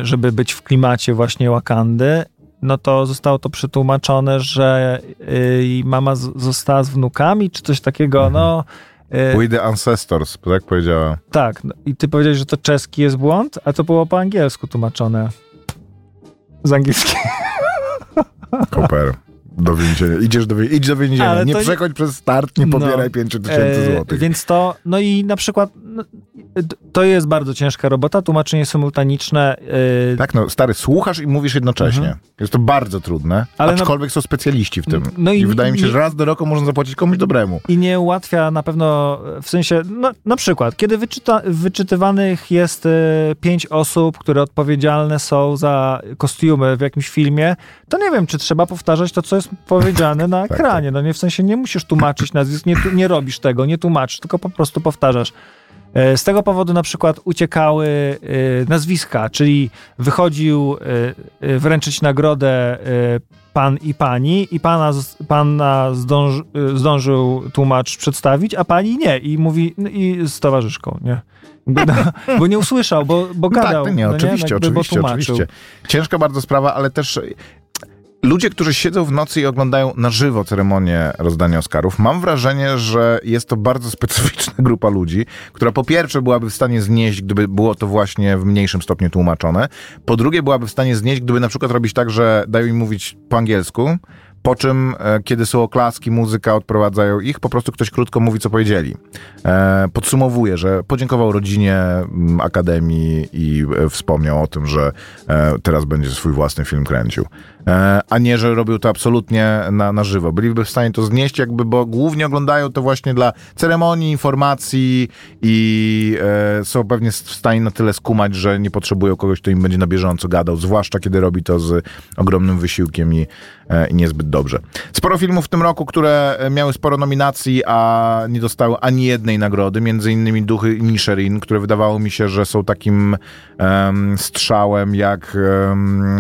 żeby być w klimacie właśnie Wakandy, no to zostało to przetłumaczone, że jej mama została z wnukami, czy coś takiego, no... e, We the Ancestors, tak powiedziała. tak, no i ty powiedziałeś, że to czeski jest błąd, a to było po angielsku tłumaczone. Z angielskiego. Koper. Do więzienia. Idziesz do, idź do więzienia. Ale Nie to nie- przechodź przez start, nie No. pobieraj 5 tysięcy E, złotych. Więc to, no i na przykład no, to jest bardzo ciężka robota, tłumaczenie symultaniczne. e, Tak, no stary, słuchasz i mówisz jednocześnie. Jest to bardzo trudne, Mhm. Ale no- aczkolwiek są specjaliści w tym. No i I, wydaje mi się, nie- że raz do roku można zapłacić komuś dobremu. I nie ułatwia na pewno, w sensie, no, na przykład, kiedy wyczyta, wyczytywanych jest e, pięć osób, które odpowiedzialne są za kostiumy w jakimś filmie, to nie wiem, czy trzeba powtarzać to, co jest powiedziane na Tak, ekranie. No nie, w sensie nie musisz tłumaczyć nazwisk, nie, nie robisz tego, nie tłumaczysz, tylko po prostu powtarzasz. E, Z tego powodu na przykład uciekały e, nazwiska, czyli wychodził e, wręczyć nagrodę pan i pani i pana, pana zdąż, zdążył tłumacz przedstawić, a pani nie i mówi no i z towarzyszką, nie? Bo, no, bo nie usłyszał, bo, bo No gadał. tak, nie, no oczywiście, Jakby, oczywiście, oczywiście. Ciężka bardzo sprawa, ale też ludzie, którzy siedzą w nocy i oglądają na żywo ceremonię rozdania Oscarów, mam wrażenie, że jest to bardzo specyficzna grupa ludzi, która po pierwsze byłaby w stanie znieść, gdyby było to właśnie w mniejszym stopniu tłumaczone, po drugie byłaby w stanie znieść, gdyby na przykład robić tak, że dają im mówić po angielsku, po czym, e, kiedy są oklaski, muzyka, odprowadzają ich, po prostu ktoś krótko mówi, co powiedzieli. E, podsumowuje, że podziękował rodzinie Akademii i e, wspomniał o tym, że teraz będzie swój własny film kręcił. E, a nie, że robił to absolutnie na, na żywo. Byliby w stanie to znieść, jakby, bo głównie oglądają to właśnie dla ceremonii, informacji i e, są pewnie w stanie na tyle skumać, że nie potrzebują kogoś, kto im będzie na bieżąco gadał, zwłaszcza kiedy robi to z ogromnym wysiłkiem i, e, i niezbyt dobrze. Sporo filmów w tym roku, które miały sporo nominacji, a nie dostały ani jednej nagrody, między innymi Duchy Nisherin, które wydawało mi się, że są takim em, strzałem jak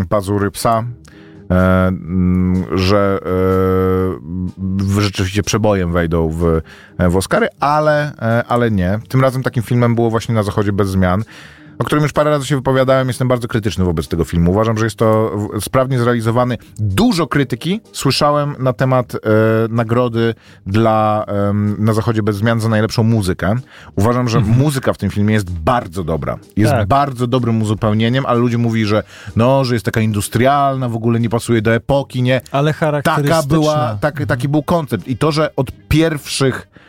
pazury psa, że e, rzeczywiście przebojem wejdą w, w Oscary, ale, e, ale nie. Tym razem takim filmem było właśnie Na Zachodzie bez zmian, o którym już parę razy się wypowiadałem. Jestem bardzo krytyczny wobec tego filmu. Uważam, że jest to sprawnie zrealizowany. Dużo krytyki słyszałem na temat e, nagrody dla em, Na Zachodzie bez zmian za najlepszą muzykę. Uważam, że muzyka w tym filmie jest bardzo dobra. Jest Tak. bardzo dobrym uzupełnieniem, ale ludzie mówili, że no, że jest taka industrialna, w ogóle nie pasuje do epoki, nie. Ale charakterystyczna. Taka była, tak, taki był koncept. I to, że od pierwszych e,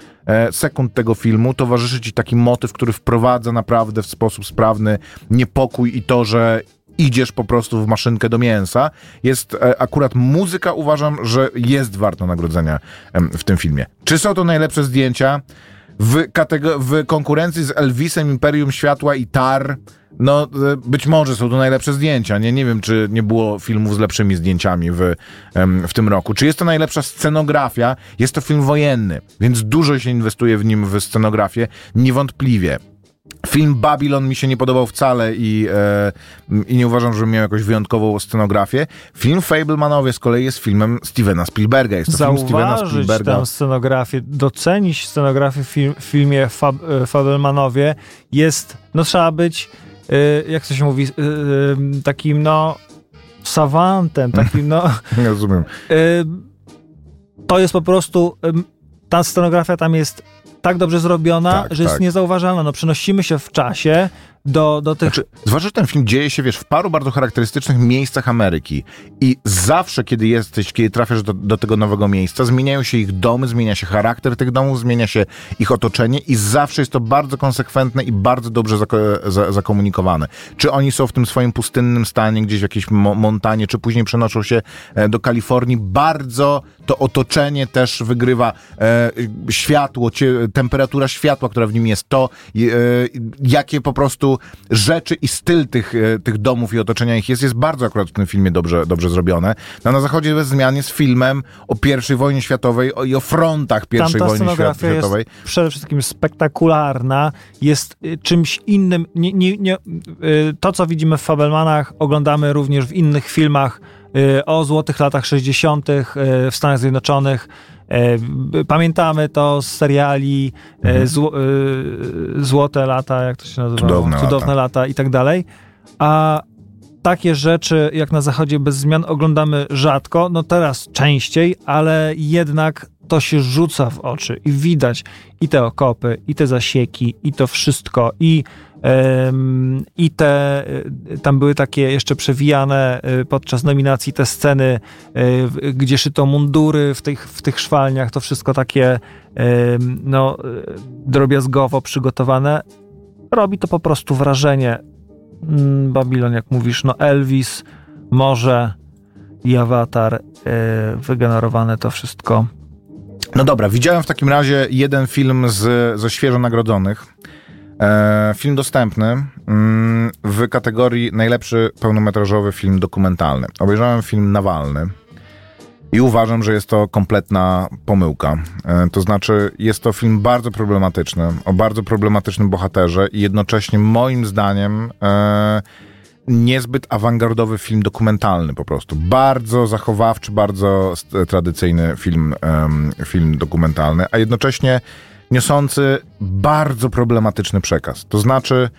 sekund tego filmu towarzyszy ci taki motyw, który wprowadza naprawdę w sposób sprawny niepokój i to, że idziesz po prostu w maszynkę do mięsa. Jest e, akurat muzyka, uważam, że jest warta nagrodzenia w tym filmie. Czy są to najlepsze zdjęcia? W, w konkurencji z Elvisem, Imperium Światła i Tar, no e, być może są to najlepsze zdjęcia. Nie, nie wiem, czy nie było filmów z lepszymi zdjęciami w, w tym roku. Czy jest to najlepsza scenografia? Jest to film wojenny, więc dużo się inwestuje w nim w scenografię. Niewątpliwie. Film Babylon mi się nie podobał wcale i, e, i nie uważam, że miał jakąś wyjątkową scenografię. Film Fablemanowie z kolei jest filmem Stevena Spielberga. Jest to film Stevena Zauważyć Spielberga. tę scenografię, docenić scenografię w film, w filmie Fab, e, Fabelmanowie jest, no trzeba być, e, jak to się mówi, e, e, takim no savantem, takim no Nie rozumiem. to jest po prostu ta scenografia tam jest tak dobrze zrobiona, Tak, że jest tak. niezauważalna. No przenosimy się w czasie do, do tych Znaczy, zwłaszcza, że ten film dzieje się, wiesz, w paru bardzo charakterystycznych miejscach Ameryki. I zawsze, kiedy jesteś, kiedy trafiasz do, do tego nowego miejsca, zmieniają się ich domy, zmienia się charakter tych domów, zmienia się ich otoczenie i zawsze jest to bardzo konsekwentne i bardzo dobrze zako za zakomunikowane. Czy oni są w tym swoim pustynnym stanie, gdzieś w jakiejś mo montanie, czy później przenoszą się e, do Kalifornii, bardzo to otoczenie też wygrywa e, światło, temperatura światła, która w nim jest, to e, jakie po prostu rzeczy i styl tych, e, tych domów i otoczenia ich jest, jest bardzo akurat w tym filmie dobrze, dobrze zrobione. No, na Zachodzie bez zmian jest filmem o I wojnie światowej o, i o frontach I wojny świat, scenografia jest światowej. przede wszystkim spektakularna, jest y, czymś innym. Nie, nie, nie, y, to, co widzimy w Fabelmanach, oglądamy również w innych filmach o złotych latach 60. y, w Stanach Zjednoczonych. Y, Pamiętamy to z seriali y, Złote lata, jak to się nazywa? Cudowne lata. Cudowne lata i tak dalej. A takie rzeczy jak na Zachodzie bez zmian oglądamy rzadko, no teraz częściej, ale jednak to się rzuca w oczy i widać i te okopy, i te zasieki, i to wszystko, i, em, i te, y, tam były takie jeszcze przewijane y, podczas nominacji te sceny, y, gdzie szyto mundury w tych, w tych szwalniach, to wszystko takie no, drobiazgowo przygotowane. Robi to po prostu wrażenie. Mm, Babylon, jak mówisz, no Elvis, morze i awatar, y, wygenerowane to wszystko. No dobra, widziałem w takim razie jeden film z, ze świeżo nagrodzonych. E, film dostępny mm, w kategorii najlepszy pełnometrażowy film dokumentalny. Obejrzałem film Nawalny. I uważam, że jest to kompletna pomyłka. E, To znaczy, jest to film bardzo problematyczny, o bardzo problematycznym bohaterze i jednocześnie moim zdaniem e, niezbyt awangardowy film dokumentalny po prostu. Bardzo zachowawczy, bardzo tradycyjny film, film dokumentalny, a jednocześnie niosący bardzo problematyczny przekaz. To znaczy,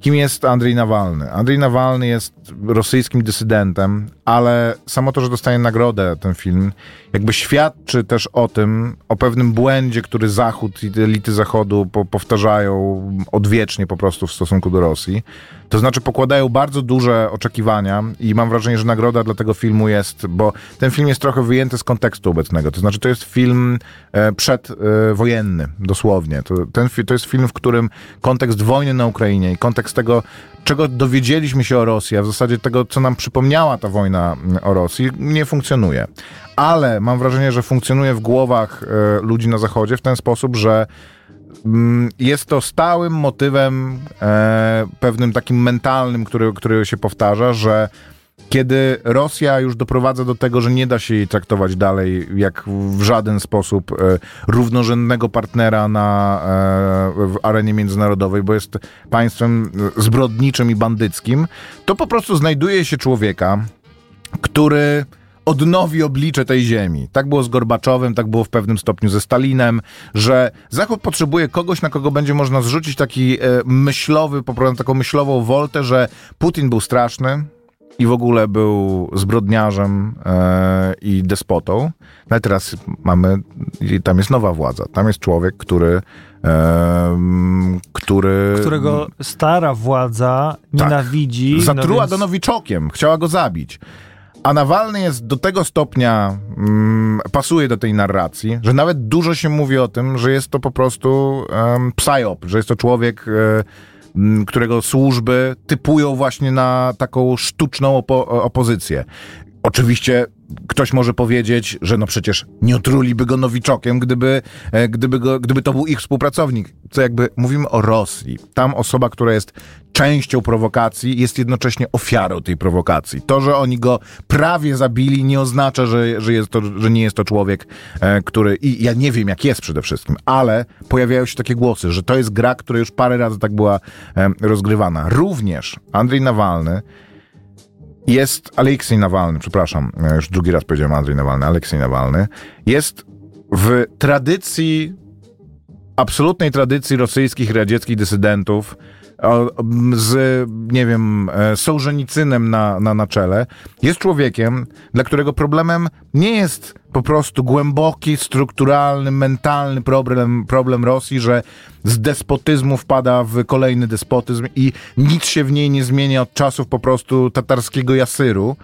kim jest Andrzej Nawalny? Andrzej Nawalny jest rosyjskim dysydentem, ale samo to, że dostaje nagrodę ten film, jakby świadczy też o tym, o pewnym błędzie, który Zachód i elity Zachodu po, powtarzają odwiecznie po prostu w stosunku do Rosji. To znaczy pokładają bardzo duże oczekiwania i mam wrażenie, że nagroda dla tego filmu jest, bo ten film jest trochę wyjęty z kontekstu obecnego. To znaczy to jest film e, przedwojenny, dosłownie. To, ten, to jest film, w którym kontekst wojny na Ukrainie i kontekst tego, czego dowiedzieliśmy się o Rosji, a w zasadzie tego, co nam przypomniała ta wojna mm, o Rosji, nie funkcjonuje. Ale mam wrażenie, że funkcjonuje w głowach e, ludzi na Zachodzie w ten sposób, że jest to stałym motywem, e, pewnym takim mentalnym, który, który się powtarza, że kiedy Rosja już doprowadza do tego, że nie da się jej traktować dalej jak w żaden sposób e, równorzędnego partnera na, e, w arenie międzynarodowej, bo jest państwem zbrodniczym i bandyckim, to po prostu znajduje się człowieka, który odnowi oblicze tej ziemi. Tak było z Gorbaczowem, tak było w pewnym stopniu ze Stalinem, że Zachód potrzebuje kogoś, na kogo będzie można zrzucić taki e, myślowy, po prostu taką myślową woltę, że Putin był straszny i w ogóle był zbrodniarzem e, i despotą. No ale teraz mamy, i tam jest nowa władza. Tam jest człowiek, który em, który... Którego stara władza Tak. nienawidzi. Zatruła no więc... nowiczokiem, chciała go zabić. A Nawalny jest do tego stopnia, mm, pasuje do tej narracji, że nawet dużo się mówi o tym, że jest to po prostu um, psyop, że jest to człowiek, e, którego służby typują właśnie na taką sztuczną opo- opozycję. Oczywiście ktoś może powiedzieć, że no przecież nie otruliby go nowiczokiem, gdyby, e, gdyby, go, gdyby to był ich współpracownik. Co jakby mówimy o Rosji. Tam osoba, która jest częścią prowokacji, jest jednocześnie ofiarą tej prowokacji. To, że oni go prawie zabili, nie oznacza, że, że, jest to, że nie jest to człowiek, e, który. I ja nie wiem, jak jest przede wszystkim, ale pojawiają się takie głosy, że to jest gra, która już parę razy tak była rozgrywana. Również Andrzej Nawalny jest Aleksiej Nawalny, przepraszam, już drugi raz powiedziałem Andrzej Nawalny, Aleksiej Nawalny, jest w tradycji, absolutnej tradycji rosyjskich radzieckich dysydentów, z, nie wiem, e, Sołżenicynem na, na, na czele, jest człowiekiem, dla którego problemem nie jest po prostu głęboki, strukturalny, mentalny problem, problem Rosji, że z despotyzmu wpada w kolejny despotyzm i nic się w niej nie zmienia od czasów po prostu tatarskiego jasyru.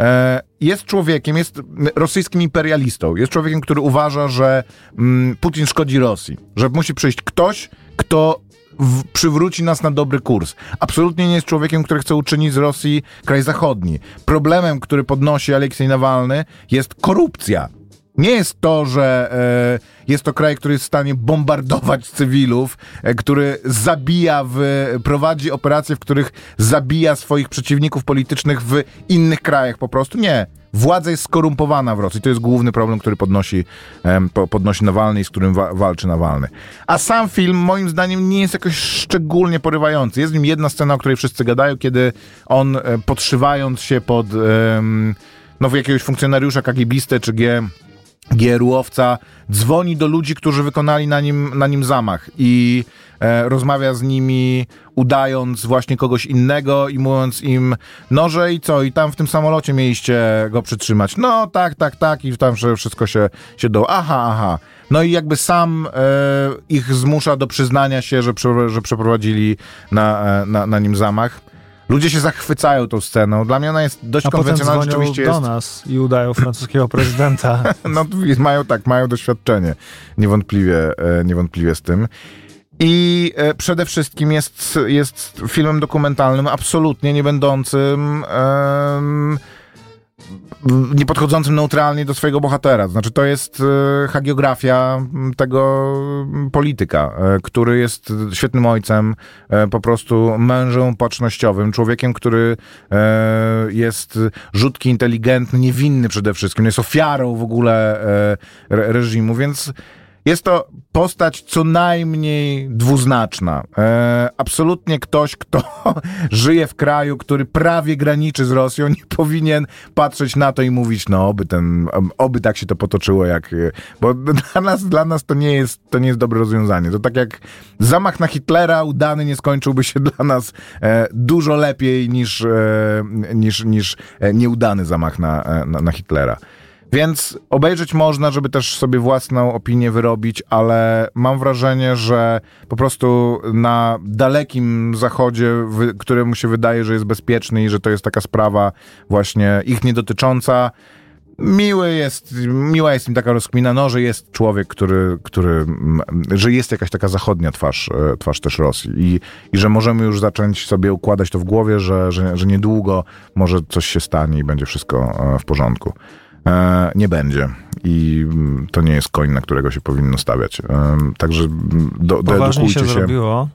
E, Jest człowiekiem, jest rosyjskim imperialistą. Jest człowiekiem, który uważa, że mm, Putin szkodzi Rosji. Że musi przyjść ktoś, kto w, przywróci nas na dobry kurs. Absolutnie nie jest człowiekiem, który chce uczynić z Rosji kraj zachodni. Problemem, który podnosi Aleksiej Nawalny, jest korupcja. Nie jest to, że e, jest to kraj, który jest w stanie bombardować cywilów, e, który zabija, w, prowadzi operacje, w których zabija swoich przeciwników politycznych w innych krajach po prostu. Nie. Władza jest skorumpowana w Rosji. To jest główny problem, który podnosi, po- podnosi Nawalny i z którym wa- walczy Nawalny. A sam film, moim zdaniem, nie jest jakoś szczególnie porywający. Jest w nim jedna scena, o której wszyscy gadają, kiedy on, e, podszywając się pod no, jakiegoś funkcjonariusza KGB-stę czy G GRU-owca dzwoni do ludzi, którzy wykonali na nim, na nim zamach i e, rozmawia z nimi, udając właśnie kogoś innego i mówiąc im, no że i co, i tam w tym samolocie mieliście go przytrzymać. No tak, tak, tak i tam wszystko się, się do... Aha, aha. No i jakby sam e, ich zmusza do przyznania się, że, prze, że przeprowadzili na, e, na, na nim zamach. Ludzie się zachwycają tą sceną. Dla mnie ona jest dość A potem konwencjonalna. dzwonią Rzeczywiście do jest... nas i udają francuskiego prezydenta. No mają tak, mają doświadczenie niewątpliwie, e, niewątpliwie z tym. I e, przede wszystkim jest, jest filmem dokumentalnym absolutnie nie będącym nie podchodzącym neutralnie do swojego bohatera. Znaczy, to jest e, hagiografia tego polityka, e, który jest świetnym ojcem, e, po prostu mężem patrznościowym, człowiekiem, który jest rzutki, inteligentny, niewinny przede wszystkim, jest ofiarą w ogóle re, reżimu, więc jest to postać co najmniej dwuznaczna. E, absolutnie ktoś, kto żyje w kraju, który prawie graniczy z Rosją, nie powinien patrzeć na to i mówić, no oby ten, oby tak się to potoczyło, jak, bo dla nas, dla nas to nie jest, to nie jest dobre rozwiązanie. To tak jak zamach na Hitlera udany nie skończyłby się dla nas e, dużo lepiej niż, e, niż, niż e, nieudany zamach na, e, na, na Hitlera. Więc obejrzeć można, żeby też sobie własną opinię wyrobić, ale mam wrażenie, że po prostu na dalekim zachodzie, któremu się wydaje, że jest bezpieczny i że to jest taka sprawa właśnie ich nie dotycząca, miły jest, miła jest im taka rozkmina, no, że jest człowiek, który, który mm, że jest jakaś taka zachodnia twarz, e, twarz też Rosji i, i że możemy już zacząć sobie układać to w głowie, że, że, że niedługo może coś się stanie i będzie wszystko e, w porządku. E, nie będzie. I mm, to nie jest koń, na którego się powinno stawiać. E, Także mm, do, Poważnie się się. zrobiło.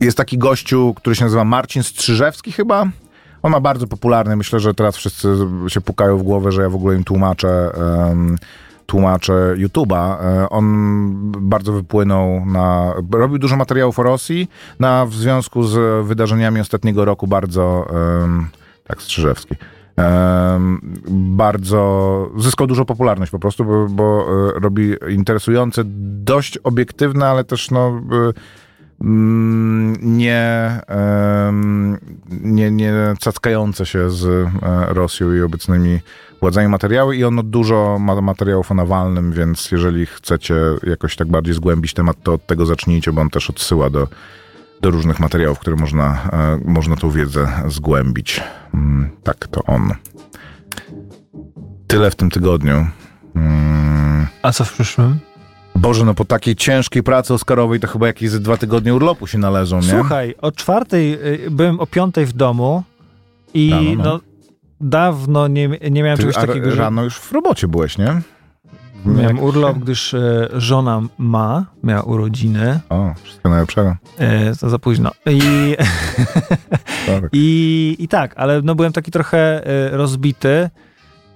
Jest taki gościu, który się nazywa Marcin Strzyżewski chyba. On ma bardzo popularny. Myślę, że teraz wszyscy się pukają w głowę, że ja w ogóle im tłumaczę. tłumaczę YouTube'a. E, On bardzo wypłynął na... Robił dużo materiałów o Rosji, na, w związku z wydarzeniami ostatniego roku bardzo... tak, Strzyżewski. Bardzo zyskał dużo popularność po prostu, bo, bo e, robi interesujące, dość obiektywne, ale też no, e, mm, nie, nie, nie cackające się z e, Rosją i obecnymi władzami materiały i ono dużo ma materiałów o Nawalnym, więc jeżeli chcecie jakoś tak bardziej zgłębić temat, to od tego zacznijcie, bo on też odsyła do, do różnych materiałów, które można, e, można tą wiedzę zgłębić. Mm, Tak, to on. Tyle w tym tygodniu. Mm, A co w przyszłym? Boże, no po takiej ciężkiej pracy Oscarowej to chyba jakieś ze dwa tygodnie urlopu się należą, nie? Słuchaj, o czwartej y, byłem o piątej w domu i Rano, no. no, dawno nie, nie miałem Ty, czegoś takiego, że rano już w robocie byłeś, nie? Miałem Jak- urlop, gdyż e, żona ma, miała urodziny, O, wszystko najlepszego. e, to za późno. I, Tak. i, I tak, ale no byłem taki trochę e, rozbity.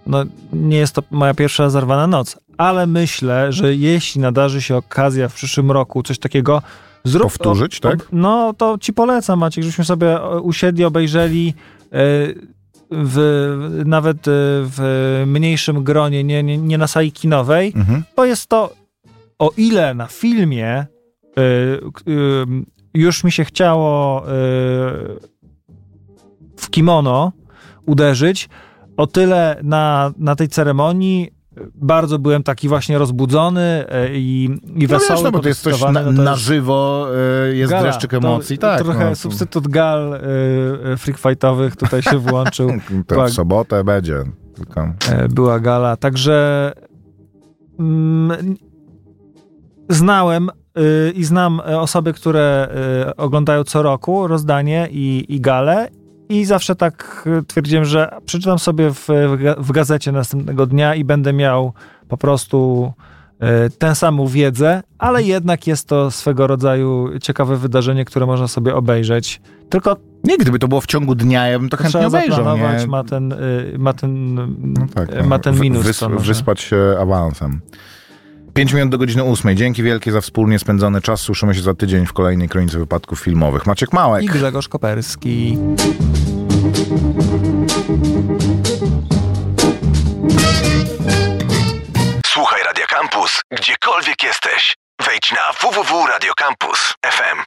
No, nie jest to moja pierwsza zarwana noc, ale myślę, że jeśli nadarzy się okazja w przyszłym roku coś takiego zrób. Powtórzyć, tak? no to ci polecam, Maciek, żebyśmy sobie e, usiedli, obejrzeli e, w, nawet e, w mniejszym gronie, nie, nie, nie na sali kinowej, Mhm. bo jest to, o ile na filmie k- ym, już mi się chciało e, w kimono uderzyć, o tyle na, na tej ceremonii bardzo byłem taki właśnie rozbudzony e, i, i No wesoły. wiesz, no bo to jest coś na, no to na żywo, y, jest gala. dreszczyk emocji, to tak. Trochę no, substytut gal y, freak fightowych tutaj się włączył. to była- w sobotę będzie. Tylko... E, była gala, także mm, znałem y, i znam e, osoby, które y, oglądają co roku rozdanie i, i galę i zawsze tak y, twierdziłem, że przeczytam sobie w, w ga- w gazecie następnego dnia i będę miał po prostu y, tę samą wiedzę, ale jednak jest to swego rodzaju ciekawe wydarzenie, które można sobie obejrzeć. Tylko Nie, gdyby to było w ciągu dnia, ja bym to chętnie obejrzał, nie? ma ten, y, ma ten, No tak, no. ma ten Wy- minus. Wys, wyspać się awansem. 5 minut do godziny 8. Dzięki wielkie za wspólnie spędzony czas. Słyszymy się za tydzień w kolejnej kronice wypadków filmowych. Maciek Małek. I Grzegorz Koperski. Słuchaj Radio Campus, gdziekolwiek jesteś. Wejdź na www.radiocampus.fm.